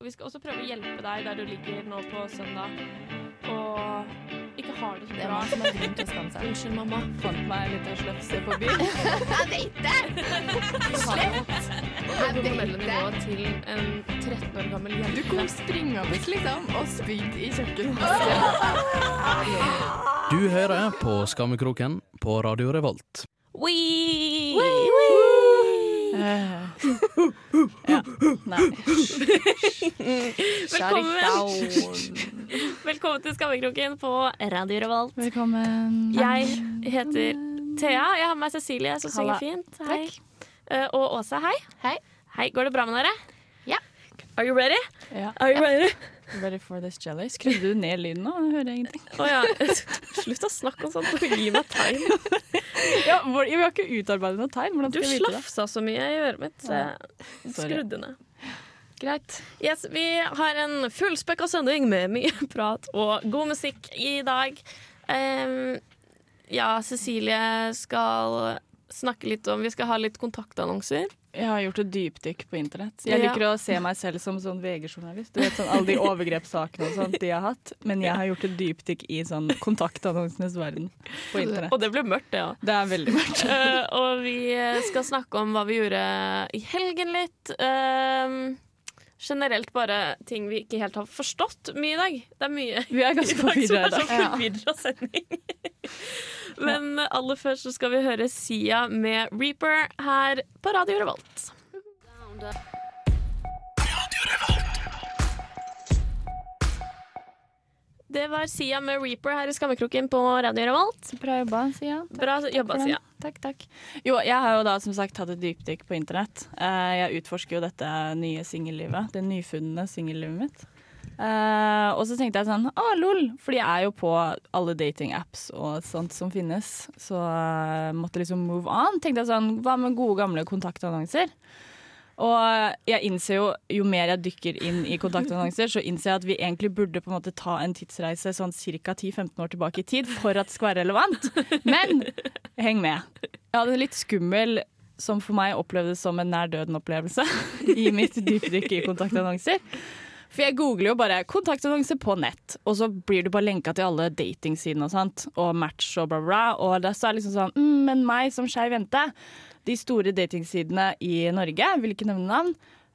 Vi skal også prøve å hjelpe deg der du ligger nå på søndag og ikke har det så Det er bra. som har grunn til å skamme seg. Unnskyld, mamma. Fant meg en liten slefse på byen. Jeg vet det! På formelle nivået til en 13 år gammel jente. Du kom springende liksom og spydde i kjøkkenvasken. Du hører på Skammekroken på Radio Revolt. Wee! Ja. Nei. Velkommen. Velkommen til Skammekroken på Radio Revolt. Velkommen. Jeg heter Thea. Jeg har med meg Cecilie, som synger fint. Hei. Eh, og Åse, hei. Hei. Hei, Går det bra med dere? Ja. Are you ready? Ja. Are you ready? Ready for this jelly. Skrudde du ned lyden nå? Jeg hører ingenting. Å ja. Slutt å snakke om sånt og gi meg tegn. Ja, vi har ikke utarbeidet noe tegn. Du slafsa så mye i øret mitt, så Ja. skrudde ned. Greit. Yes, vi har en fullspekka sending med mye prat og god musikk i dag. Um, ja, Cecilie skal snakke litt om Vi skal ha litt kontaktannonser. Jeg har gjort et dypdykk på internett. Jeg liker å se meg selv som sånn VG-journalist. Du vet sånn Alle de overgrepssakene og sånt de har hatt. Men jeg har gjort et dypdykk i sånn kontaktannonsenes verden på internett. Og det ble mørkt, det ja. Det er veldig mørkt. Uh, og vi skal snakke om hva vi gjorde i helgen litt. Ehm, generelt bare ting vi ikke helt har forstått mye i dag. Det er mye Vi er ganske i dag som er sånn forvirra sending. Men aller først så skal vi høre Sia med Reaper her på Radio Revolt. Det var Sia med Reaper her i Skammekroken på Radio Revolt. Bra jobba, Sia. Bra jobba, for. Sia. Takk, takk. Jo, jeg har jo da som sagt hatt et dypdykk på internett. Eh, jeg utforsker jo dette nye singellivet. Det nyfunne singellivet mitt. Eh, og så tenkte jeg sånn Å, lol! Fordi jeg er jo på alle datingapps og sånt som finnes. Så jeg måtte liksom move on. Tenkte jeg sånn Hva med gode, gamle kontaktannonser? Og jeg innser jo, jo mer jeg dykker inn i kontaktannonser, så innser jeg at vi egentlig burde på en måte ta en tidsreise sånn ca. 10-15 år tilbake i tid for at det skal være relevant. Men heng med. Jeg hadde en litt skummel, som for meg opplevdes som en nær døden-opplevelse i mitt dypdykk i kontaktannonser. For jeg googler jo bare 'kontaktannonse på nett', og så blir du bare lenka til alle datingsidene og sånt, og Match og bla, bla. Og det er liksom sånn mm, Men meg som skeiv jente, de store datingsidene i Norge, vil ikke nevne navn,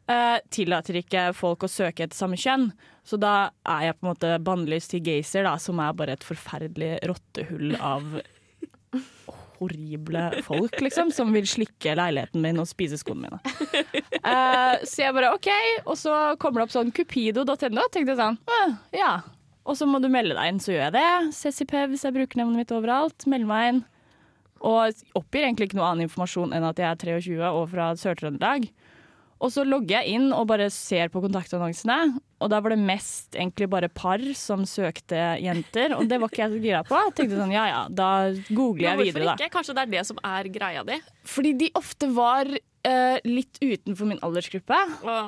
eh, tillater ikke folk å søke etter samme kjønn. Så da er jeg på en måte bannlyst til Gazer, da, som er bare et forferdelig rottehull av horrible folk, liksom, som vil slikke leiligheten min og spise skoene mine. Eh, så jeg bare OK, og så kommer det opp sånn cupido.no, tenkte jeg sånn, «Åh, ja. Og så må du melde deg inn, så gjør jeg det. Cecipevs er brukernavnet mitt overalt. Meld meg inn. Og oppgir egentlig ikke noe annen informasjon enn at jeg er 23 og fra Sør-Trøndelag. Og så logger jeg inn og bare ser på kontaktannonsene, og da var det mest egentlig bare par som søkte jenter, og det var ikke jeg så gira på. Jeg tenkte sånn, ja ja, da googler jeg videre, da. Hvorfor ikke? Kanskje det er det som er greia di? Fordi de ofte var Uh, litt utenfor min aldersgruppe.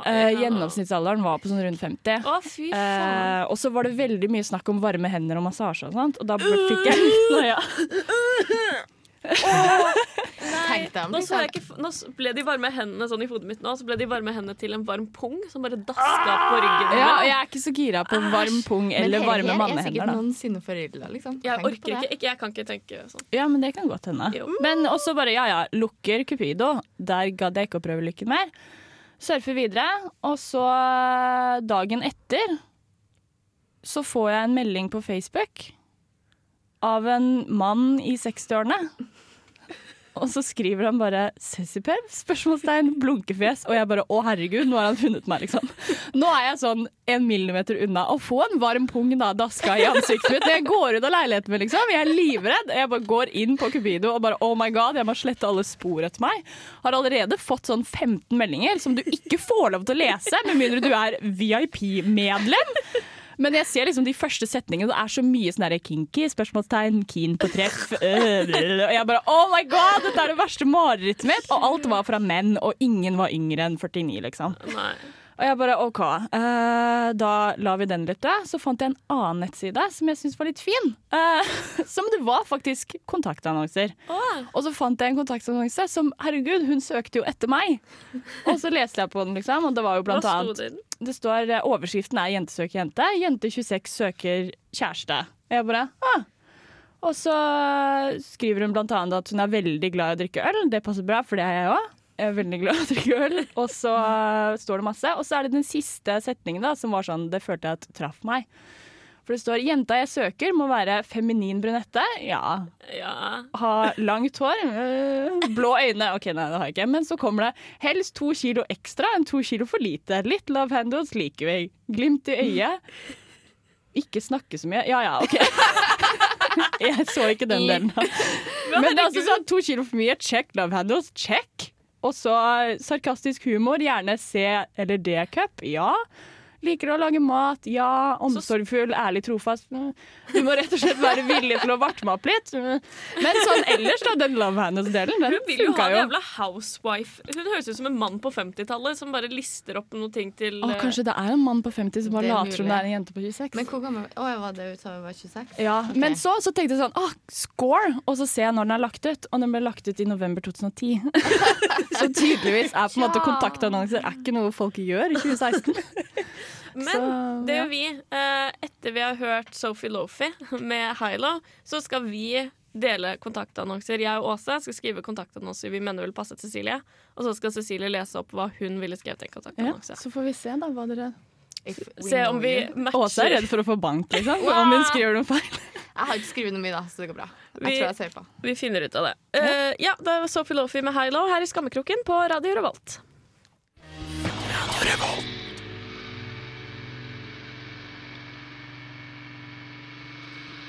Eh, ja. gjennomsnittsalderen var på sånn rundt 50. Å, fy faen. Eh, og så var det veldig mye snakk om varme hender og massasje og sånt, og da fikk jeg noia. Tenk deg Nå, så jeg ikke, nå ble de varme hendene sånn i hodet mitt nå, så ble de varme hendene til en varm pung som bare daska på ryggen. Ja, og jeg er ikke så gira på varm pung eller her, varme er mannehender. sikkert da. noensinne liksom. Jeg Tenk orker ikke, ikke. Jeg kan ikke tenke sånn. Ja, men det kan godt hende. Jo. Men også bare, ja ja, lukker Cupido. Der gadd jeg ikke å prøve lykken mer. Surfer videre, og så eh, dagen etter så får jeg en melding på Facebook av en mann i 60-årene. Og så skriver han bare 'Cecipev?' spørsmålstegn, blunkefjes. Og jeg bare 'Å, herregud, nå har han funnet meg', liksom. Nå er jeg sånn en millimeter unna å få en varm pung da, daska i ansiktet mitt. Jeg går ut av leiligheten min, liksom. Jeg er livredd. Jeg bare går inn på Cupido og bare 'Oh my god, jeg må slette alle spor etter meg'. Har allerede fått sånn 15 meldinger som du ikke får lov til å lese, med mindre du er VIP-medlem. Men jeg ser liksom de første setningene, det er så mye sånn der kinky, spørsmålstegn, keen på treff. øh, Og jeg bare oh my god, dette er det verste marerittet mitt! Og alt var fra menn, og ingen var yngre enn 49, liksom. Nei. Og jeg bare OK, Uh, da lar vi den litt dø. Så fant jeg en annen nettside som jeg syntes var litt fin. Uh, som det var faktisk kontaktannonser. Og så fant jeg en kontaktannonse som herregud, hun søkte jo etter meg. Og så leste jeg på den, liksom, og det var jo Hva blant sto annet den? det står eh, overskriften er 'Jente søker jente'. Jente 26 søker kjæreste. Og Jeg bare ah. Og så skriver hun blant annet at hun er veldig glad i å drikke øl. Det passer bra, for det er jeg òg. Jeg er veldig glad i å drikke øl. Og så står det masse. Og så er det den siste setningen da, som var sånn, det følte jeg at traff meg. For det står 'Jenta jeg søker må være feminin brunette'. Ja. Ja. Ha langt hår. øh, blå øyne. OK, nei, det har jeg ikke. Men så kommer det 'helst to kilo ekstra enn to kilo for lite'. Litt love handles liker vi. Glimt i øyet. Ikke snakke så mye. Ja ja, OK. Jeg så ikke den delen. Men det er altså sånn to kilo for mye. Check love handles. Check. Og så sarkastisk humor. Gjerne C eller D-cup. Ja. Liker å lage mat. Ja. Omsorgfull, ærlig, trofast. Du må rett og slett være villig til å varme opp litt. Men sånn ellers, da, den love handles-delen, den Hun vil jo ha en jævla housewife. Hun høres ut som en mann på 50-tallet som bare lister opp noe ting til Å, eh, kanskje det er en mann på 50 som bare er later som det er en jente på 26. Men hvor gammel Å, jeg var det ut da jeg var 26? ja, Okay. Men så, så tenkte jeg sånn Åh, score! Og så ser jeg når den er lagt ut. Og den ble lagt ut i november 2010. så tydeligvis er på en måte kontaktannonser er ikke noe folk gjør i 2016. Men Så, det ja. gjør vi. Eh, etter vi har hørt Sophie Lofi med Hilo, så skal vi dele kontaktannonser. Jeg og Åse skal skrive kontaktannonser vi mener vil passe Cecilie. Og så skal Cecilie lese opp hva hun ville skrevet i en Ja, så får vi se da hva dere Se om vi matcher. Åse er redd for å få bank, liksom. Om hun skriver noe feil. Jeg har ikke skrevet noe mye, da, så det går bra. Jeg Vi- tror jeg ser på. Vi finner ut av det. Uh, ja, det var Sophie Lofi med Hilo her i Skammekroken på Radio Revolt. Radio Revolt.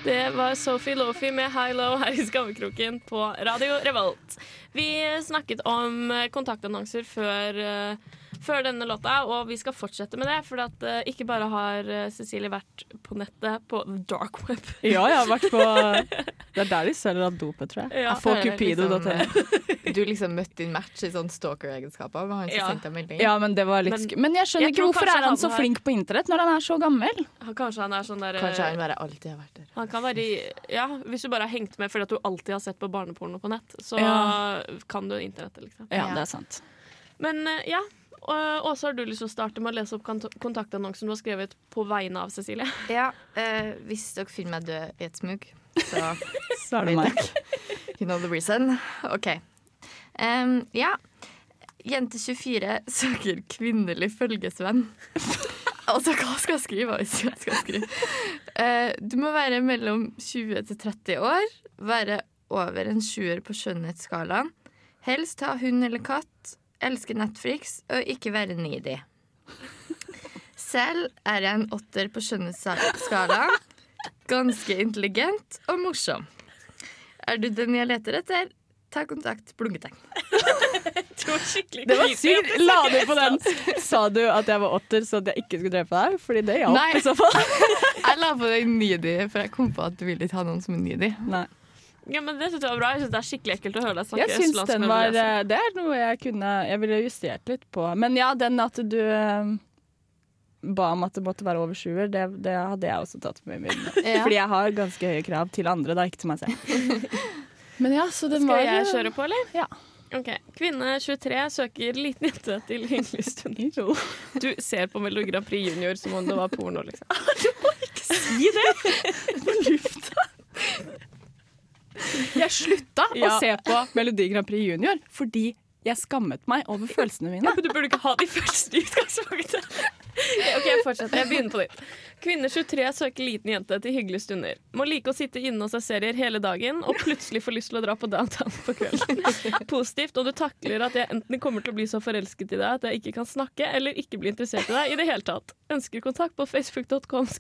Det var Sophie Lofi med Hilo her i Skammekroken på Radio Revolt. Vi snakket om kontaktannonser før, eh, før denne låta, og vi skal fortsette med det. For at, uh, ikke bare har eh, Cecilie vært på nettet, på the dark web. Ja, jeg har vært på Det er der de selger av dopet, tror jeg. Ja. jeg får Føler cupido.no. liksom, eh, Du liksom møtte din match i sånn stalker-egenskaper. Var han som Ja. sendte melding? Ja, men det var litt Men- sk Men jeg skjønner Jeg ikke hvorfor er han han så har- flink på internett når han er så gammel. Han- Kanskje han er sånn der Kanskje han bare alltid har vært der. Han kan være i, ja, Hvis du bare har hengt med fordi at du alltid har sett på barneporno på nett, så Ja. kan du internettet, liksom. Ja, Ja. det er sant. Men eh, ja. Åse, har du lyst til å starte med å lese opp kontaktannonsen du har skrevet på vegne av Cecilie? Ja, eh, Hvis dere finner meg død i et smug, så Så er det meg. You know the reason. OK. Um, ja. Jente 24 søker kvinnelig følgesvenn. altså, hva skal jeg skrive? Jeg skal skrive? Uh, du må være mellom 20 til 30 år, være over en sjuer på skjønnhetsskalaen, helst ha hund eller katt, elske Netflix og ikke være needy. Selv er jeg en åtter på skjønnhetsskalaen, ganske intelligent og morsom. Er du den jeg leter etter? Ta kontakt. Blunketegn. Det var sykt. La du på den? Sa du at jeg var åtter så at jeg ikke skulle drepe deg? Fordi det hjalp i så fall. Jeg la på deg needy, for jeg kom på at du ville ikke ha noen som er needy. Nei. Ja, men Det synes jeg var bra. Jeg synes Det er skikkelig ekkelt å høre deg snakke Jeg synes østlandsk den var eh, Det er noe jeg kunne Jeg ville justert litt på. Men ja, den at du eh, ba om at det måtte være over sjuer, det, det hadde jeg også tatt med i munnen. Ja. Fordi jeg har ganske høye krav til andre, da, ikke til meg selv. Men ja, så den Skal var jeg kjøre på, eller? Ja. Ok. Kvinne 23 søker liten jente til hyggelig stund. Du ser på Melodi Grand Prix Junior som om det var porno, liksom. Du må ikke Si det på lufta! Jeg slutta Ja. å se på Melodi Grand Prix Junior fordi jeg skammet meg over følelsene mine. Men du burde ikke ha de følelsene i utgangspunktet. Ok, jeg fortsetter. Jeg begynner på nytt. Kvinne 23 søker liten jente til hyggelige stunder. Må like å sitte inne og se serier hele dagen og plutselig få lyst til å dra på downtown på kvelden. Positivt om du takler at jeg enten kommer til å bli så forelsket i deg at jeg ikke kan snakke, eller ikke bli interessert i deg i det hele tatt. Ønsker kontakt på facebook.com.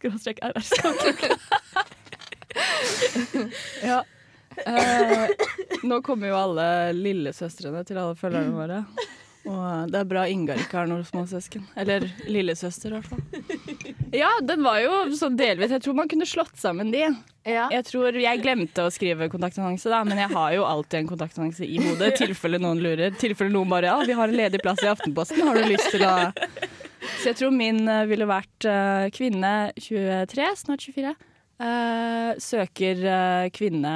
Ja. Eh, nå kommer jo alle lillesøstrene til alle følgerne våre. Og det er bra Ingar ikke har noen småsøsken. Eller lillesøster, i hvert fall. Ja, den var jo sånn delvis Jeg tror man kunne slått sammen de. Ja. Jeg tror jeg glemte å skrive kontaktannonse, da, men jeg har jo alltid en kontaktannonse i hodet. I tilfelle noen lurer. Tilfelle noen bare Ja, vi har en ledig plass i Aftenposten. Har du lyst til å Så jeg tror min eh, ville vært eh, kvinne 23, snart 24. Uh, søker uh, kvinne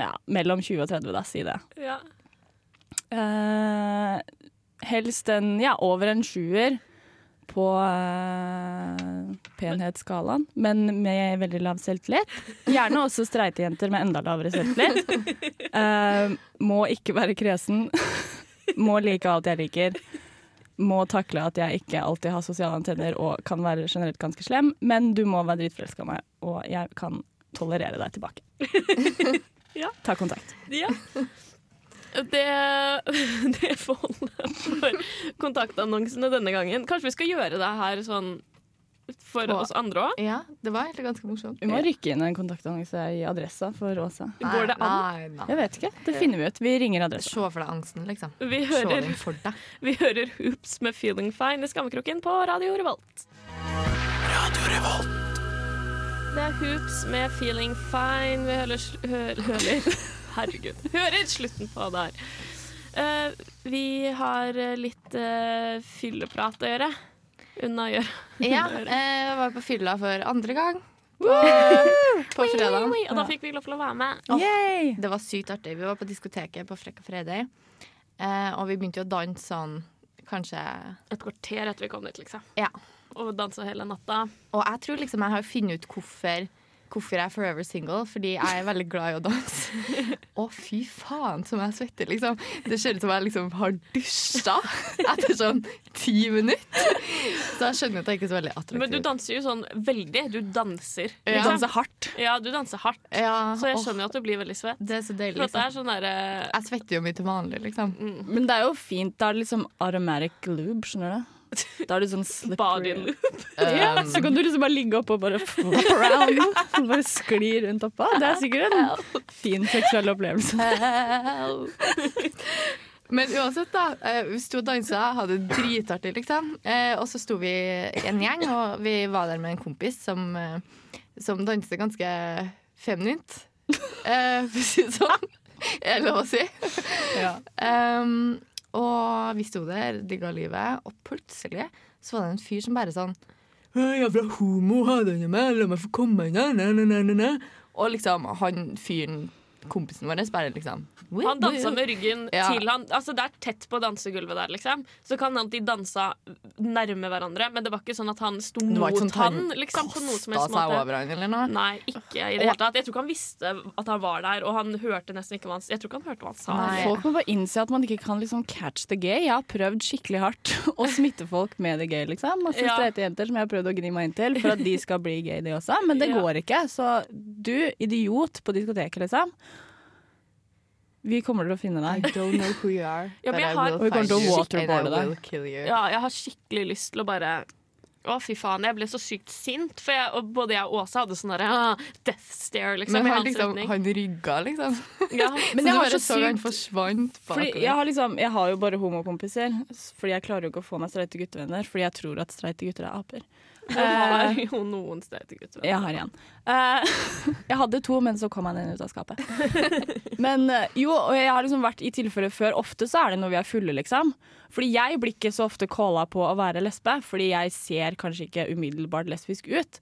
ja, mellom 20 og 30, da, si det. Ja. Uh, helst en ja, over en sjuer på uh, penhetsskalaen, men med veldig lav selvtillit. Gjerne også streite jenter med enda lavere selvtillit. Uh, må ikke være kresen. må like alt jeg liker. Må takle at jeg ikke alltid har sosiale antenner og kan være generelt ganske slem, men du må være dritforelska i meg, og jeg kan tolerere deg tilbake. Ja. Ta kontakt. Ja. Det, det får holde for kontaktannonsene denne gangen. Kanskje vi skal gjøre det her sånn for På- oss andre òg? Ja, det var egentlig ganske morsomt. Vi må rykke inn en kontaktannonse i adressa for Åsa. Går det an? Nei, nei. Jeg vet ikke. Det finner vi ut. Vi ringer adressa. Se for deg angsten, liksom. Vi hører, for deg. vi hører Hoops med 'Feeling Fine' i Skammekroken på Radio Revolt. Radio Revolt. Det er Hoops med 'Feeling Fine'. Vi hører, hører, hører Herregud. Hører slutten på det her. Eh, vi har eh, litt uh, fylleprat å gjøre. Unna å gjøre. Ja, eh, jeg var på fylla for andre gang på, på fredag. Og da fikk vi lov til å være med. Oh, Det var sykt artig. Vi var på diskoteket på Frekka Fredag, uh, og vi begynte jo å danse sånn kanskje Et kvarter etter vi kom dit, liksom. Ja. Og dansa hele natta. Og jeg tror liksom jeg har funnet ut hvorfor Hvorfor jeg er forever single, fordi jeg er veldig glad i å danse. Å, fy faen som jeg svetter, liksom. Det ser ut som jeg liksom har dusja etter sånn ti minutter. Så jeg skjønner at jeg ikke er så veldig attraktiv. Men du danser jo sånn veldig. Du danser. Ja. liksom. Danse hardt. Ja, du danser hardt. ja, Så jeg skjønner jo at du blir veldig svett. Det er så deilig. Liksom. er sånn derre Jeg svetter jo mye til vanlig, liksom. Men det er jo fint. Da er det liksom automatic lube, skjønner du. Da er du sånn slippery. body loop. Ja, så kan du liksom bare ligge oppå og bare flop around. Bare skli rundt oppå. Det er sikkert en fin seksuell opplevelse. Men uansett, da. eh, Vi sto og dansa, hadde det dritartig, liksom. Eh, Og så sto vi en gjeng, og vi var der med en kompis som, eh, som danset ganske feminint. Eh, For å si det sånn. Er det lov å si? Ja. Um, og vi sto der, digga livet, og plutselig så var det en fyr som bare sånn «Hei, Jeg er fra homo, ha deg med, la meg få komme inn, na. Og liksom, han fyren, kompisen vår, bare liksom Han dansa med ryggen Ja. til han Altså Det er tett på dansegulvet der, liksom. Så kan han de dansa nærme hverandre, men det var ikke sånn at han sto mot sånn han liksom, på noe som helst seg måte. over han eller noe. Nei, ikke i det hele tatt. Jeg tror ikke han visste at han var der, og han hørte nesten ikke hva han Jeg tror ikke han hørte hva han sa. Nei. Folk må bare innse at man ikke kan liksom catch the gay. Jeg har prøvd skikkelig hardt å smitte folk med det gay, liksom. Masse Ja. streite jenter som jeg har prøvd å gni meg inn til for at de skal bli gay, de også. Men det Ja. går ikke. Så du, idiot på diskoteket, liksom. Vi kommer til å finne I deg. don't know who you are. Ja, but jeg I har- will Og vi kommer find til å you, waterboarde and I deg. will kill you. Ja, jeg har skikkelig lyst til å bare å, fy faen. Jeg ble så sykt sint. For jeg, og både jeg og Åsa hadde sånn derre ah, death stare, liksom. Men han, hans liksom, han rygga, liksom. Ja, Men så jeg har så sykt han forsvant Fordi bakover. jeg har, liksom, jeg har jo bare homokompiser, fordi jeg klarer jo ikke å få meg streite guttevenner. Fordi jeg tror at streite gutter er aper. Jeg har jo noen steder gutter. Jeg har igjen. Eh, jeg hadde to, men så kom han inn ut av skapet. Men eh, jo, og jeg har liksom vært i tilfeller før. Ofte så er det når vi er fulle, liksom. Fordi jeg blir ikke så ofte calla på å være lesbe, fordi jeg ser kanskje ikke umiddelbart lesbisk ut.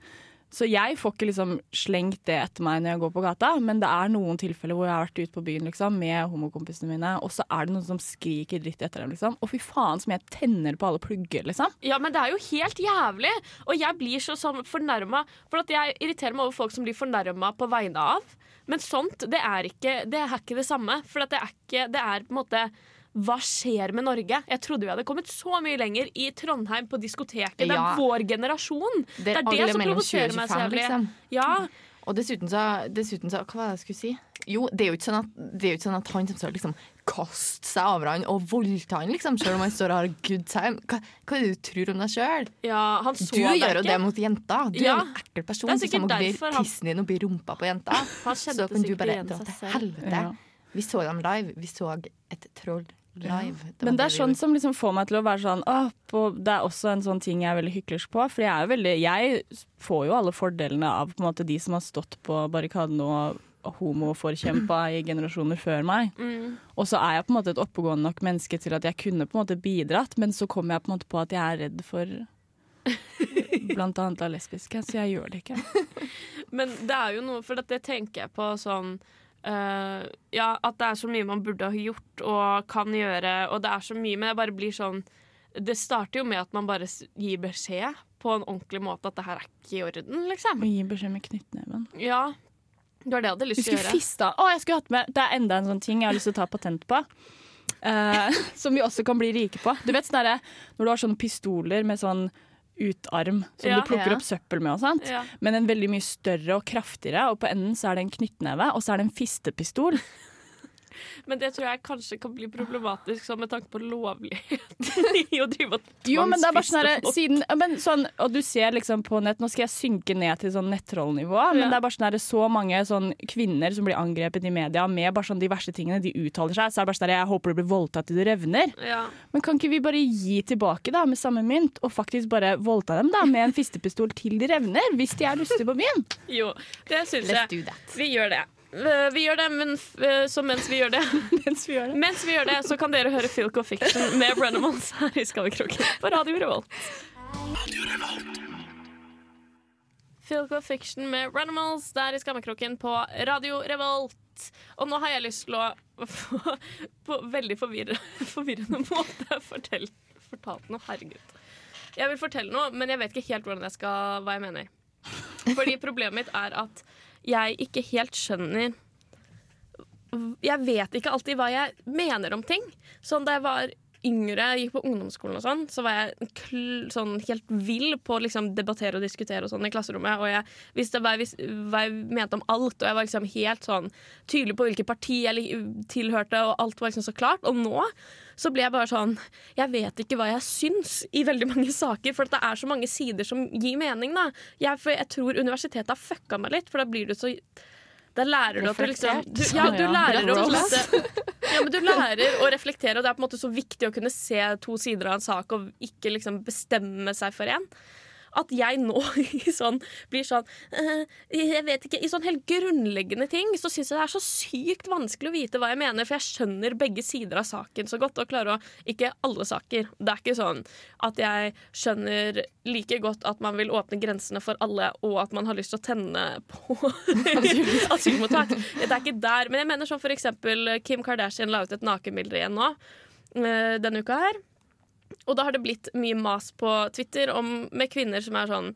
Så jeg får ikke liksom slengt det etter meg når jeg går på gata, men det er noen tilfeller hvor jeg har vært ute på byen liksom, med homokompisene mine, og så er det noen som skriker dritt etter dem. Liksom. Og fy faen som jeg tenner på alle plugger, liksom. Ja, men det er jo helt jævlig. Og jeg blir så sånn fornærma. For at jeg irriterer meg over folk som blir fornærma på vegne av. Men sånt, det er ikke det, er ikke det samme. For det er ikke Det er på en måte hva skjer med Norge? Jeg trodde vi hadde kommet så mye lenger i Trondheim på diskoteket. Det er vår generasjon. Det er det alle som provoserer meg så jævlig. liksom. Ja, Og dessuten så, dessuten så Hva var det jeg skulle si? Jo, det er jo ikke sånn at, det er jo ikke sånn at han som står liksom kaste seg over han og voldta han, liksom, selv om han står og har good time. Hva, hva er det du tror om deg sjøl? ja, Du gjør jo det mot jenta. Du Ja. er en ekkel person Det er som og derfor tissen din oppi rumpa på jenta. Han Så kan du bare dra til helvete. Ja. Vi så dem live. Vi så et troll live. Men det er sånn som liksom får meg til å være sånn Åh, på, Det er også en sånn ting jeg er veldig hyklersk på. For jeg er veldig Jeg får jo alle fordelene av på en måte de som har stått på barrikaden og homoforkjempa i generasjoner før meg. Mm. Og så er jeg på en måte et oppegående nok menneske til at jeg kunne på en måte bidratt, men så kommer jeg på en måte på at jeg er redd for blant annet av lesbiske, så jeg gjør det ikke. Men det er jo noe, for det tenker jeg på sånn eh, Ja, at det er så mye man burde ha gjort og kan gjøre, og det er så mye, men jeg bare blir sånn Det starter jo med at man bare gir beskjed på en ordentlig måte at det her er ikke i orden, liksom. Og gi beskjed med knyttneven. Ja. Det var det jeg hadde lyst til å gjøre. fista. Å, jeg skulle hatt med Det er enda en sånn ting jeg har lyst til å ta patent på. Uh, som vi også kan bli rike på. Du vet sånn derre når du har sånne pistoler med sånn utarm som Ja. du plukker opp søppel med og sånt. Men en veldig mye større og kraftigere, og på enden så er det en knyttneve, og så er det en fistepistol. Men det tror jeg kanskje kan bli problematisk sånn med tanke på lovligheten i å drive og Jo, men det er bare sånn herre folk. siden men sånn, Og du ser liksom på nett Nå skal jeg synke ned til sånn nettrollnivå, men det er bare sånn herre så mange sånn kvinner som blir angrepet i media med bare sånn de verste tingene. De uttaler seg. Så er det bare sånn herre Jeg håper du blir voldtatt til du revner. Ja. Men kan ikke vi bare gi tilbake da med samme mynt, og faktisk bare voldta dem da med en fistepistol til de revner, hvis de er lystige på byen? Jo, det syns jeg. Vi gjør det. Eh, Vi gjør det, men f- eh, så mens vi gjør det Mens vi gjør det. Mens vi gjør det, så kan dere høre Filco Fiction med Brennamons her i Skammekroken på Radio Revolt. Filco Fiction med Brennamons der i Skammekroken på Radio Revolt. Og nå har jeg lyst til å på veldig forvirrende, forvirrende måte fortelle, fortalt noe. Herregud. Jeg vil fortelle noe, men jeg vet ikke helt hvordan jeg skal, hva jeg mener. Fordi problemet mitt er at jeg ikke helt skjønner jeg vet ikke alltid hva jeg mener om ting. Sånn Da jeg var yngre, gikk på ungdomsskolen og sånn, så var jeg sånn helt vill på å liksom debattere og diskutere og sånn i klasserommet. Og jeg visste hva jeg, hva jeg mente om alt, og jeg var liksom helt sånn tydelig på hvilket parti jeg tilhørte, og alt var liksom så klart. Og nå så ble jeg bare sånn Jeg vet ikke hva jeg syns i veldig mange saker, for det er så mange sider som gir mening, da. Jeg, for jeg tror universitetet har fucka meg litt, for da blir du så da lærer du at du liksom du, Ja, du lærer å ja, men du lærer å reflektere, og det er på en måte så viktig å kunne se to sider av en sak og ikke liksom bestemme seg for én. At jeg nå i sånn, blir sånn uh, Jeg vet ikke, I sånn helt grunnleggende ting så syns jeg det er så sykt vanskelig å vite hva jeg mener, for jeg skjønner begge sider av saken så godt. Og klarer å Ikke alle saker. Det er ikke sånn at jeg skjønner like godt at man vil åpne grensene for alle, og at man har lyst til å tenne på asylmottak. Det er ikke der. Men jeg mener sånn for eksempel Kim Kardashian la ut et nakenbilde igjen nå eh, denne uka her. Og da har det blitt mye mas på Twitter om, med kvinner som er sånn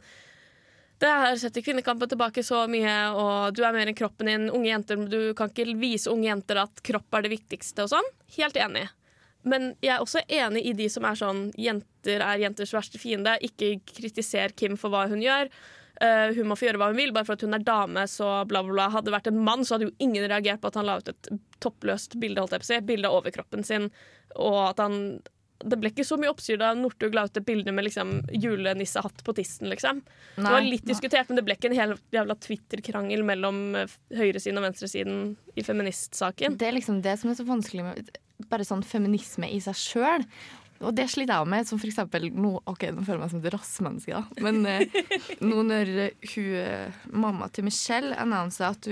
det her setter kvinnekampen tilbake så mye, og du er mer enn kroppen din. Unge jenter, Du kan ikke vise unge jenter at kropp er det viktigste og sånn. Helt enig. Men jeg er også enig i de som er sånn jenter er jenters verste fiende. Ikke kritiser Kim for hva hun gjør. Uh, hun må få gjøre hva hun vil, bare for at hun er dame, så bla, bla, bla. Hadde det vært en mann, så hadde jo ingen reagert på at han la ut et toppløst bilde, holdt jeg på å si. Bilde av overkroppen sin, og at han det ble ikke så mye oppstyr da Northug la ut et bilde med liksom julenissehatt på tissen. liksom. det var litt diskutert, men det ble ikke en hel jævla Twitter-krangel mellom eh, høyresiden og venstresiden i feministsaken. Det er liksom det som er så vanskelig med bare sånn feminisme i seg sjøl. Og det sliter jeg med. Som for eksempel nå, ok, nå føler jeg meg som et rassmenneske, da. Men eh, nå når hun, eh, mamma til Michelle annonsa at,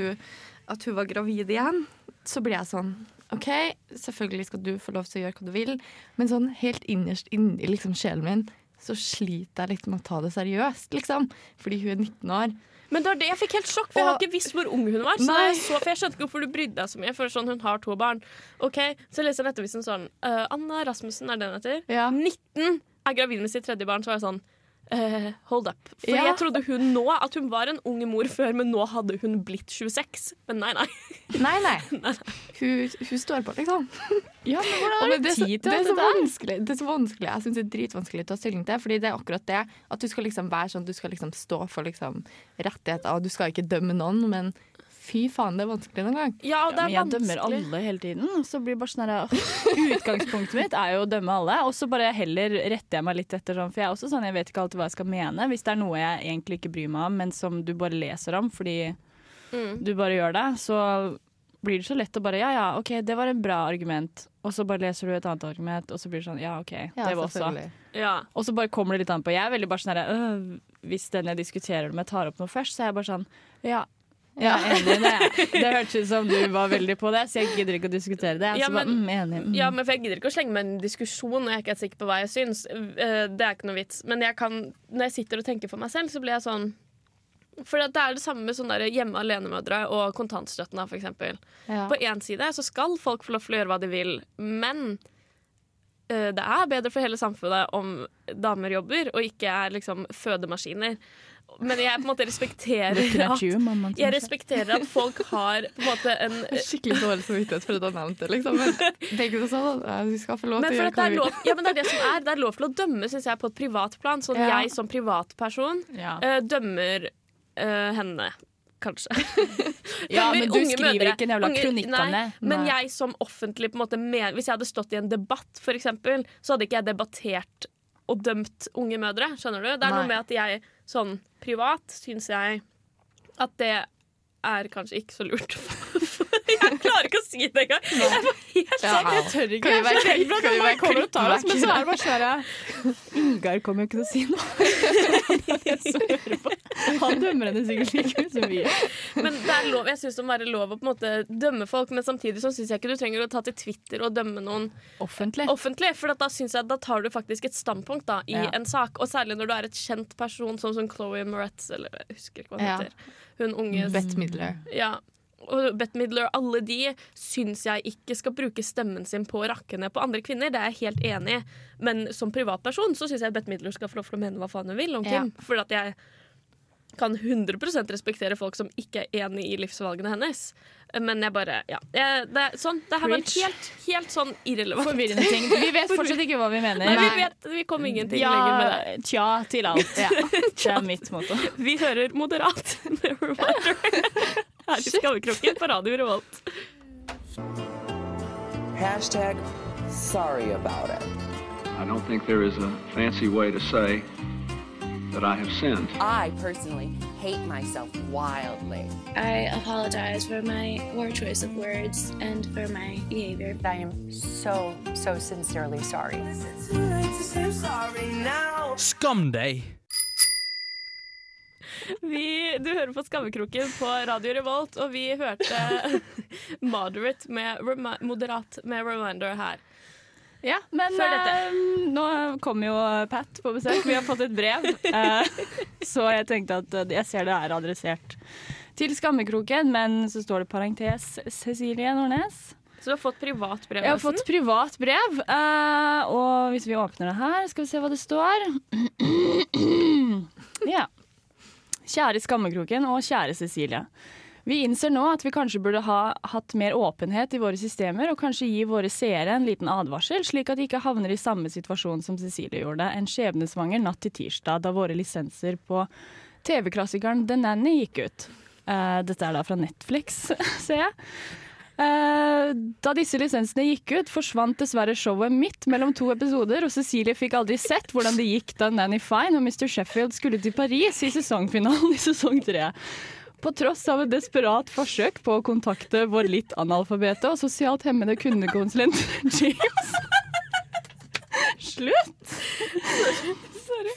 at hun var gravid igjen, så blir jeg sånn OK, selvfølgelig skal du få lov til å gjøre hva du vil, men sånn helt innerst inni liksom, sjelen min så sliter jeg litt med å ta det seriøst, liksom. Fordi hun er 19 år. Men det var det jeg fikk helt sjokk, for jeg har ikke visst hvor ung hun var. Så jeg, så, for jeg skjønte ikke hvorfor du brydde deg så mye, for sånn, hun har to barn. Ok, Så leser jeg Nettavisen sånn uh, Anna Rasmussen, er det hun heter? Ja. 19 er gravid med sitt tredje barn, så var jeg sånn eh, Hold up. For Ja. jeg trodde hun nå at hun var en ung mor før, men nå hadde hun blitt 26. Men nei, nei. Nei, nei. Hun, hun står på, liksom. Ja, men hvordan har du det, er så, det, er så vanskelig, det er så vanskelig. Jeg syns det er dritvanskelig å ta stilling til. Fordi det er akkurat det. At du skal liksom være sånn, du skal liksom stå for liksom rettigheter. Og du skal ikke dømme noen, men fy faen, det er vanskelig noen gang. Ja, og det Ja, er men jeg dømmer alle hele tiden. Så blir det bare sånn her, Utgangspunktet mitt er jo å dømme alle, og så bare heller retter jeg meg litt etter sånn. For jeg er også sånn, jeg vet ikke alltid hva jeg skal mene. Hvis det er noe jeg egentlig ikke bryr meg om, men som du bare leser om fordi Mm. du bare gjør det, så blir det så lett å bare ja ja, OK, det var en bra argument. Og så bare leser du et annet argument, og så blir det sånn ja OK, det var også. Ja. Og så bare kommer det litt an på. Jeg er veldig bare sånn her, øh, Hvis den jeg diskuterer det med, tar opp noe først, så er jeg bare sånn Ja, Ja, enig. Det, det hørtes ut som du var veldig på det, så jeg gidder ikke å diskutere det. Ja, men, bare, mm. Mm. Ja, men for Jeg gidder ikke å slenge meg en diskusjon Jeg jeg ikke helt sikker på hva jeg syns. Eh, Det er ikke noe vits. Men jeg kan, når jeg sitter og tenker for meg selv, så blir jeg sånn For det er det samme med sånne hjemme alene-mødre og kontantstøtten. For eksempel. Ja. På én side så skal folk få lov til å gjøre hva de vil, men eh, det er bedre for hele samfunnet om damer jobber og ikke er liksom fødemaskiner. Men jeg på en måte respekterer at jeg respekterer at folk har på en måte en Skikkelig dårlig samvittighet for at du har nevnt det, liksom. Men begge deg sånn, vi skal få lov Men, til å gjøre hva vi vil. ja, men det er det som er. Det er lov til å dømme, synes jeg, på et privat plan. Sånn Ja. jeg som privatperson Ja. uh, dømmer uh, henne, kanskje. ja, men du skriver mødre. ikke en jævla kronikkene. men jeg som offentlig på en måte mener, Hvis jeg hadde stått i en debatt, for eksempel, så hadde ikke jeg debattert og dømt unge mødre. Skjønner du? Det er Nei. noe med at jeg sånn privat syns jeg at det er kanskje ikke så lurt. jeg klarer ikke å si det engang. Jeg helt sånn. au. tør Kan vi være- Jeg at kan vi være kommer oss, men så er det bare sånn Ingar kommer jo ikke til å si noe. Han dømmer henne sikkert like mye som vi gjør. Men det er lov, jeg syns det må være lov å på en måte dømme folk, men samtidig så syns jeg ikke du trenger å ta til Twitter og dømme noen Offentlig. offentlig. For at da synes jeg da tar du faktisk et standpunkt da, i Ja. en sak. Og særlig når du er et kjent person, sånn som Chloé Moretz, eller jeg husker ikke hva hun Ja. heter. Hun unge Bette Midler. Ja. Og Bette Midler, alle de syns jeg ikke skal bruke stemmen sin på å rakke ned på andre kvinner. Det er jeg helt enig i. Men som privatperson så syns jeg Bette Midler skal få lov til å mene hva faen hun vil om Ja. For at jeg kan 100% respektere folk som ikke er enig i livsvalgene hennes. Men jeg bare Ja. Jeg, det, er sånn, det her var helt, helt sånn irrelevant. Forvirrende ting. Vi vet fortsatt ikke hva vi mener. Nei, vi vet Vi kom ingenting lenger med det. Ja, tja til alt. Det er mitt motto. Vi hører moderat her i Skallekroken på Radio Revolt. Hashtag sorry about it. I don't think there is a fancy way to say that I have sinned. I personally hate myself wildly. I apologize for my poor choice of words and for my behavior. I am so, so sincerely sorry. Skam deg! Vi, du hører på Skammekroken på Radio Revolt, og vi hørte Moderate med Moderat med Reminder her. Ja, men eh, nå kommer jo Pat på besøk. Vi har fått et brev. eh, så jeg tenkte at eh, jeg ser det er adressert til Skammekroken, men så står det parentes Cecilie Nordnes. Så du har fått privat brev? Jeg har nesten? fått privat brev, eh, og hvis vi åpner det her, skal vi se hva det står. ja. Kjære Skammekroken og kjære Cecilie. Vi innser nå at vi kanskje burde ha hatt mer åpenhet i våre systemer, og kanskje gi våre seere en liten advarsel, slik at de ikke havner i samme situasjon som Cecilie gjorde en skjebnesvanger natt til tirsdag, da våre lisenser på TV-klassikeren The Nanny gikk ut. Uh, dette er da fra Netflix, ser jeg. Eh, da disse lisensene gikk ut, forsvant dessverre showet midt mellom to episoder, og Cecilie fikk aldri sett hvordan det gikk da Nanny Fine og Mr. Sheffield skulle til Paris i sesongfinalen i sesong tre. På tross av et desperat forsøk på å kontakte vår litt analfabete og sosialt hemmede kundekonsulent James Slutt!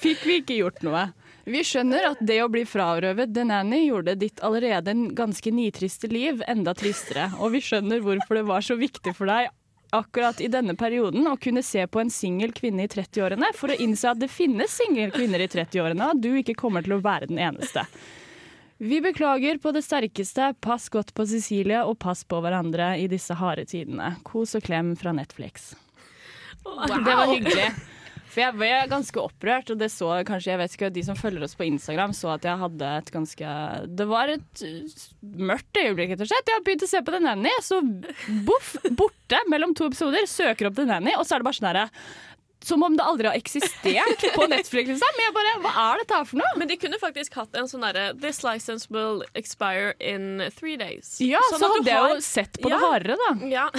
Fikk vi ikke gjort noe. Vi skjønner at det å bli frarøvet The Nanny gjorde ditt allerede en ganske nitriste liv enda tristere, og vi skjønner hvorfor det var så viktig for deg akkurat i denne perioden å kunne se på en singel kvinne i 30-årene for å innse at det finnes single kvinner i 30-årene, og du ikke kommer til å være den eneste. Vi beklager på det sterkeste. Pass godt på Cecilie, og pass på hverandre i disse harde tidene. Kos og klem fra Netflix. Det var hyggelig. For jeg ble ganske opprørt, og det så kanskje jeg vet ikke, de som følger oss på Instagram, så at jeg hadde et ganske Det var et uh, mørkt øyeblikk, rett og slett. Jeg har begynt å se på The Nanny, så boff, borte mellom to episoder, søker opp The Nanny, og så er det bare sånn herre som om det aldri har eksistert på Netflix. Liksom. Men jeg bare, Hva er dette her for noe? Men de kunne faktisk hatt en sånn derre This license will expire in three days. Ja, Sånn så at du hadde jeg har- jo sett på Ja. det hardere, da. Ja.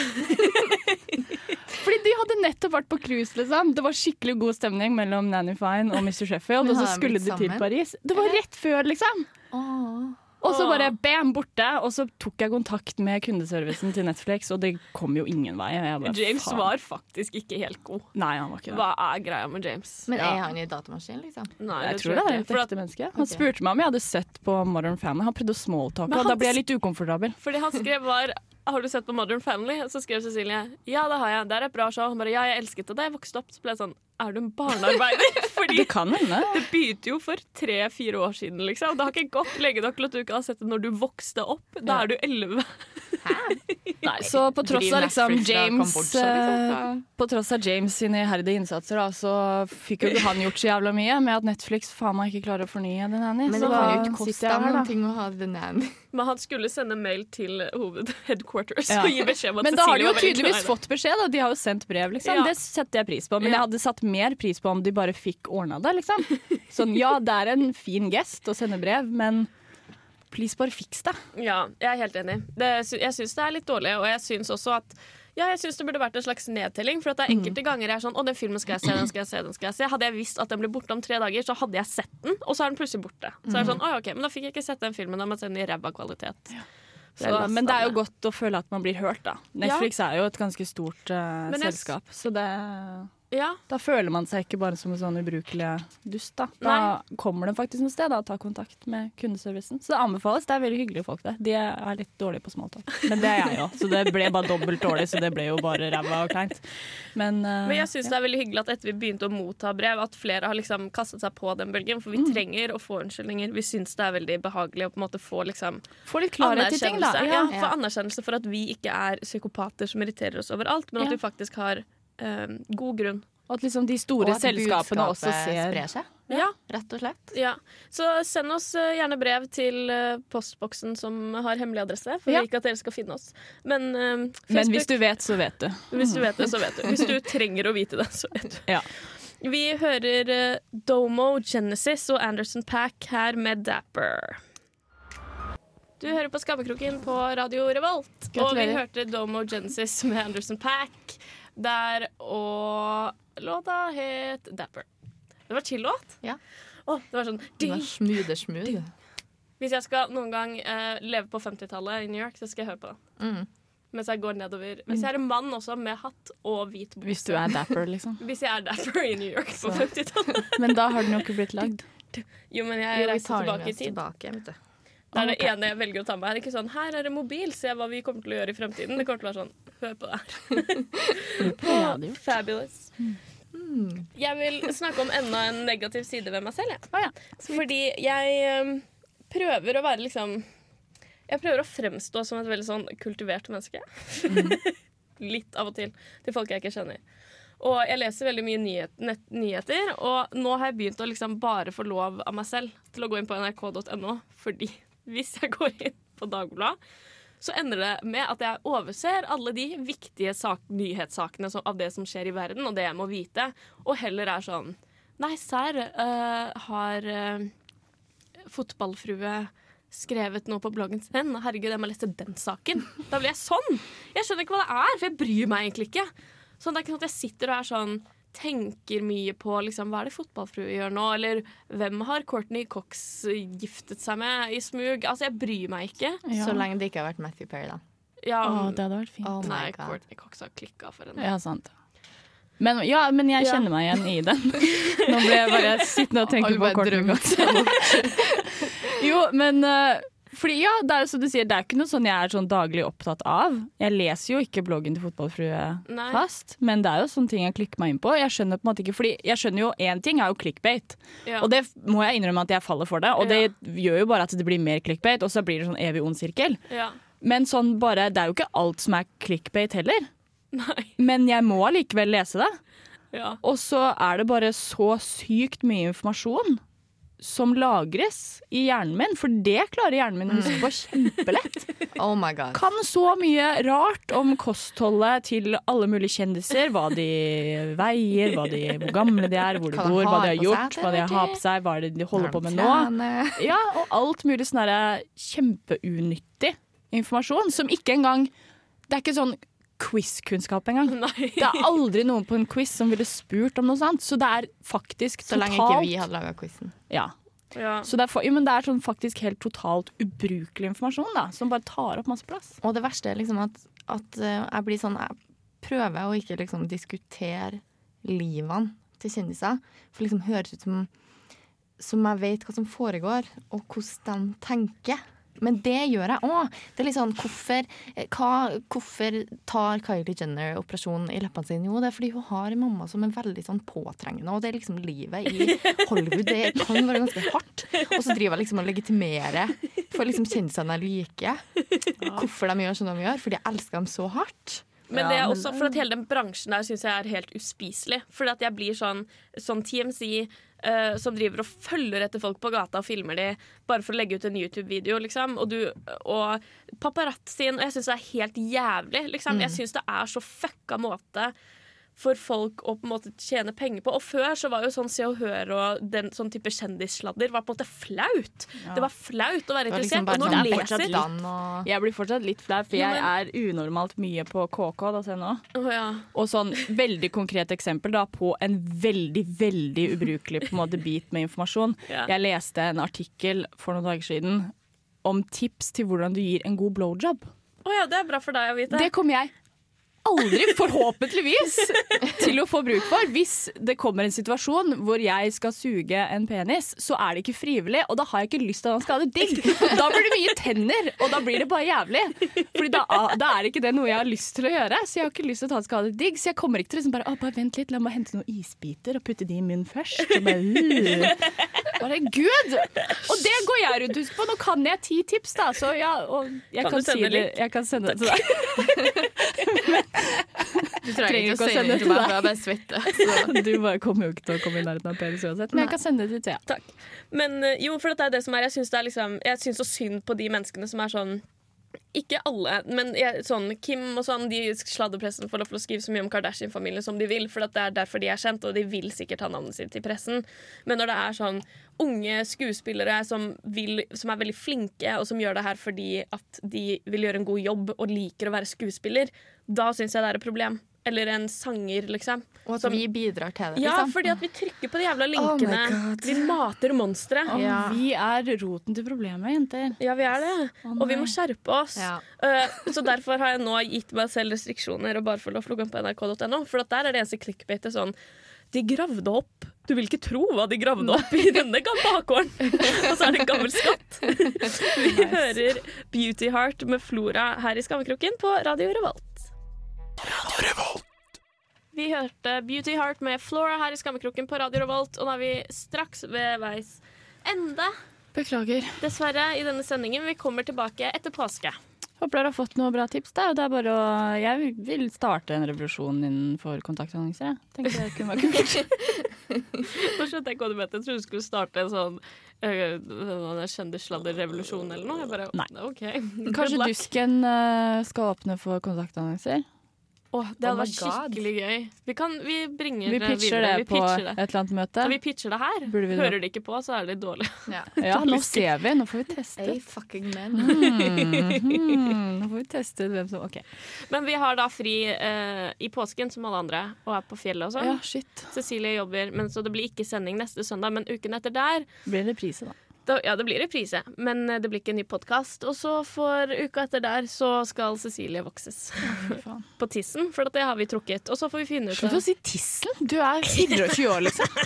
Fordi de hadde nettopp vært på cruise, liksom. Det var skikkelig god stemning mellom Nanny Fine og Mr. Sheffield, og så skulle de til? Paris. Det var rett før, liksom. Åh. Og så bare bam, borte. Og så tok jeg kontakt med kundeservicen til Netflix, og det kom jo ingen vei. Jeg bare, James faen. var faktisk ikke helt god. Nei, han var ikke det. Hva er greia med James? Men er han i datamaskin, liksom? Nei, Jeg tror det er et ekte menneske. Han okay. spurte meg om jeg hadde sett på Modern Family. Han prøvde å smalltalke, Men og da ble jeg litt ukomfortabel. Fordi han skrev var Har du sett på Modern Family? Så skrev Cecilie ja, det har jeg. Det er et bra show. Han bare ja, jeg elsket det da jeg vokste opp. Så ble jeg sånn er du en barnearbeider? Fordi Det kan hende. det begynte jo for tre-fire år siden, liksom. Det har ikke gått lenge nok til at du ikke har sett det når du vokste opp. Da er du elleve. Nei, så på tross av liksom James liksom, eh, På tross av James sine iherdige innsatser, da, så fikk jo ikke han gjort så jævla mye med at Netflix faen meg ikke klarer å fornye The Nanny. Men det har jo ikke da. noen ting å ha The Nanny. Men han skulle sende mail til hovedheadquarters Ja. og gi beskjed om at Men da har de jo tydeligvis fått beskjed, da. De har jo sendt brev, liksom. Ja. Det setter jeg pris på. Men jeg hadde satt mer pris på om de bare fikk ordna det, liksom. Sånn ja, det er en fin gest å sende brev, men please, bare fiks det. Ja, jeg er helt enig. Det, jeg syns det er litt dårlig, og jeg syns også at ja, jeg synes det burde vært en slags nedtelling. For at det er enkelte ganger jeg er sånn Å, den filmen skal jeg se, den skal jeg se, den skal jeg se. Hadde jeg visst at den ble borte om tre dager, så hadde jeg sett den, og så er den plutselig borte. Så er det sånn, å, ok, Men da fikk jeg ikke sett den filmen, da må jeg se den i ræva kvalitet. Så, men det er jo godt å føle at man blir hørt, da. Netflix er jo et ganske stort s- selskap, så det Ja, Da føler man seg ikke bare som en sånn ubrukelig dust. Da Da kommer de faktisk noe sted da, og tar kontakt med kundeservicen. Så det anbefales. Det er veldig hyggelige folk der. De er litt dårlige på smalltalk. Men det er jeg òg, så det ble bare dobbelt dårlig. Så det ble jo bare ræva og kleint. Men, uh, Men jeg syns det er veldig hyggelig at etter vi begynte å motta brev, at flere har liksom kastet seg på den bølgen. For vi trenger å få unnskyldninger. Vi syns det er veldig behagelig å på en måte få liksom få litt klarhet i ting, da. Ja. Ja, få anerkjennelse for at vi ikke er psykopater som irriterer oss overalt, men at Ja. vi faktisk har eh, god grunn. Og at liksom de store Og at selskapene også ser sprer seg, Ja. rett og slett. Ja, Så send oss eh, gjerne brev til eh, postboksen som har hemmelig adresse. For Ja. ikke at dere skal finne oss. Men, eh, Men hvis du vet, så vet du. hvis du vet det, så vet du. Hvis du trenger å vite det, så vet du. Ja. Vi hører eh, Domo, Genesis og Anderson Pack her med Dapper. Du hører på Skammekroken på Radio Revolt. Og vi hørte Domo Genesis med Anderson Pack der, og låta het Dapper. Det var chill-låt. Ja. Oh, det var sånn Den er smoothe, smooth. Hvis jeg skal noen gang eh, leve på 50-tallet i New York, så skal jeg høre på det. Mm. Mens jeg går nedover. Hvis jeg er en mann også, med hatt og hvit bukse. Hvis du er dapper, liksom. Hvis jeg er dapper i New York på 50-tallet. Men da har den jo ikke blitt lagd. Jo, men jeg reiser den tilbake i tid. tilbake, vet du. Det er det ene jeg velger å ta med. Det er ikke sånn 'her er det mobil, se hva vi kommer til å gjøre i fremtiden'. Det kommer til å være sånn 'hør på det her'. Ja, det er Fabulous. Jeg vil snakke om enda en negativ side ved meg selv. Ja. Fordi jeg um, prøver å være liksom Jeg prøver å fremstå som et veldig sånn kultivert menneske. Litt av og til. Til folk jeg ikke kjenner. Og jeg leser veldig mye nyhet, nett, nyheter, og nå har jeg begynt å liksom bare få lov av meg selv til å gå inn på nrk.no, fordi hvis jeg går inn på Dagbladet, så ender det med at jeg overser alle de viktige sak, nyhetssakene av det som skjer i verden, og det jeg må vite, og heller er sånn Nei, serr, uh, har uh, fotballfrue skrevet noe på bloggen sin? Herregud, jeg må lese den saken. Da blir jeg sånn! Jeg skjønner ikke hva det er, for jeg bryr meg egentlig ikke. Sånn, det er ikke sånn at jeg sitter og er sånn tenker mye på liksom, hva er det fotballfrue gjør nå, eller hvem har Courtney Cox giftet seg med i smug? Altså, jeg bryr meg ikke. Ja. Så lenge det ikke har vært Matthew Perry, da. Ja, oh, det hadde vært fint. Oh nei, God. Courtney Cox har klikka for henne. Ja, sant. Men, ja, men jeg Ja. kjenner meg igjen i den. Nå ble jeg bare sittende og tenke på Courtney Cox. Jo, men eh, fordi, ja, det er jo som du sier, det er ikke noe sånn jeg er sånn daglig opptatt av. Jeg leser jo ikke bloggen til Fotballfrue Nei. fast, men det er jo sånne ting jeg klikker meg inn på. Jeg skjønner på en måte ikke, fordi jeg skjønner jo én ting er jo clickbait, Ja. og det må jeg innrømme at jeg faller for det. Og det gjør jo bare at det blir mer clickbait, og så blir det sånn evig ond sirkel. Ja. Men sånn bare, det er jo ikke alt som er clickbait heller. Nei. Men jeg må allikevel lese det. Ja. Og så er det bare så sykt mye informasjon som lagres i hjernen min, for det klarer hjernen min å huske på kjempelett. Oh my god. Kan så mye rart om kostholdet til alle mulige kjendiser. Hva de veier, de, hvor gamle de er, hvor de bor, hva de har gjort, hva de har på seg, hva de holder på med nå. Ja, og alt mulig sånn kjempeunyttig informasjon som ikke engang Det er ikke sånn quiz-kunnskap engang. Det er aldri noen på en quiz som ville spurt om noe sånt, så det er faktisk totalt Så lenge ikke vi hadde laga quizen. Ja. Ja. Så det er, for, jo, men det er sånn faktisk helt totalt ubrukelig informasjon da, som bare tar opp masse plass. Og det verste er liksom at, at eh, jeg blir sånn Jeg prøver å ikke liksom diskutere livene til kjendiser. For liksom høres ut som Som jeg vet hva som foregår, og hvordan de tenker. Men det gjør jeg òg. Det er litt sånn, hvorfor, eh, hva, hvorfor tar Kylie Jenner operasjon i leppene sine? Jo, det er fordi hun har en mamma som er veldig sånn påtrengende, og det er liksom livet i Hollywood. Det kan være ganske hardt. Og så driver jeg liksom og legitimerer for liksom kjendisene jeg liker. Hvorfor de gjør som de gjør. Fordi jeg elsker dem så hardt. Men Ja, det er men- også for at hele den bransjen der syns jeg er helt uspiselig. Fordi at jeg blir sånn, sånn TMC uh, som driver og følger etter folk på gata og filmer de bare for å legge ut en YouTube-video, liksom. Og, du, og paparazzien. Og jeg syns det er helt jævlig, liksom. Jeg syns det er så fucka måte for folk å på en måte tjene penger på. Og før så var jo sånn Se og Hør og den sånn type kjendissladder var på en måte flaut. Det var flaut å være interessert. liksom bare og sånn nå det er leser og Jeg blir fortsatt litt flau, for jeg er unormalt mye på KK. Da, se nå. Oh, ja. Og sånn veldig konkret eksempel da, på en veldig, veldig ubrukelig på en måte, bit med informasjon. Ja. Jeg leste en artikkel for noen dager siden om tips til hvordan du gir en god blowjob. Oh ja, det er bra for deg å vite. Det kommer jeg aldri, forhåpentligvis, til å få bruk for. Hvis det kommer en situasjon hvor jeg skal suge en penis, så er det ikke frivillig, og da har jeg ikke lyst til at han skal ha det digg. Da blir det mye tenner, og da blir det bare jævlig. Fordi da, da er ikke det noe jeg har lyst til å gjøre, så jeg har ikke lyst til at han skal ha det digg. Så jeg kommer ikke til liksom bare, å, bare vent litt, la meg hente noen isbiter og putte de i munnen først. Og bare, uh. bare gud! Og det går jeg rundt og husker på. Nå kan jeg ti tips, da, så ja, og jeg Kan kan, si det. Jeg kan sende det til deg. Du trenger Trenger ikke å sende det til meg, for jeg bare svetter. Du bare kommer jo ikke til å komme i nærheten av penis uansett, men jeg kan sende det til Thea. Takk. Men eh, jo, for det er det som er Jeg syns liksom, så synd på de menneskene som er sånn ikke alle, men jeg, sånn Kim og sånn, de sladderpressen får lov til å skrive så mye om Kardashian-familien som de vil, for det er derfor de er kjent, og de vil sikkert ha navnet sitt i pressen. Men når det er sånn unge skuespillere som, vil, som er veldig flinke, og som gjør det her fordi at de vil gjøre en god jobb og liker å være skuespiller, da syns jeg det er et problem. Eller en sanger, liksom. Og at Som- vi bidrar til det. Ja, liksom. fordi at vi trykker på de jævla Oh linkene. Oh vi mater monstre. Oh, Ja. Vi er roten til problemet, jenter. Ja, vi er det. Oh, og vi må skjerpe oss. Ja. Uh, så derfor har jeg nå gitt meg selv restriksjoner og bare får lov til å gå inn på nrk.no. For at der er det eneste clickbaitet sånn De gravde opp Du vil ikke tro hva de gravde opp i denne bakgården! og så er det en gammel skatt. vi hører Beauty Heart med Flora her i Skammekroken på Radio Revolt. Vi hørte Beauty Heart med Flora her i Skammekroken på Radio Revolt, og nå er vi straks ved veis ende. Beklager. Dessverre i denne sendingen. Vi kommer tilbake etter påske. Håper dere har fått noen bra tips. Da. Det er bare å, jeg vil starte en revolusjon innenfor kontaktannonser. jeg. Tenker det kunne være kult. Nå skjønte jeg ikke hva du mente. Jeg trodde du skulle starte en sånn uh, kjendissladderrevolusjon eller noe. Jeg bare, Nei. ok. Kanskje. Dusken eh, skal åpne for kontaktannonser? Åh, det hadde Oh vært skikkelig gøy. Vi, kan, vi bringer Vi det pitcher videre. det Vi på pitcher et eller annet møte. Ja, vi pitcher det her. Vi Hører de ikke på, så er det litt dårlig. Ja. Ja, nå ser vi. Nå får vi testet. Hey, fucking man. mm, Nå får vi testet hvem som OK. Men vi har da fri eh, i påsken som alle andre, og er på fjellet og sånn. Ja, shit. Cecilie jobber, men så det blir ikke sending neste søndag, men uken etter der Blir det reprise, da? Da, ja, det blir reprise, men det blir ikke en ny podkast. Og så for uka etter der så skal Cecilie vokses Fy på tissen, for det har vi trukket. Og så får vi finne ut Slutt å si tissen! Du er 24 år, liksom.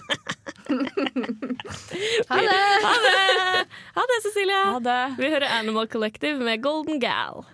Ha det! Ha det, ha det Cecilie! Ha det. Vi hører Animal Collective med Golden Gal.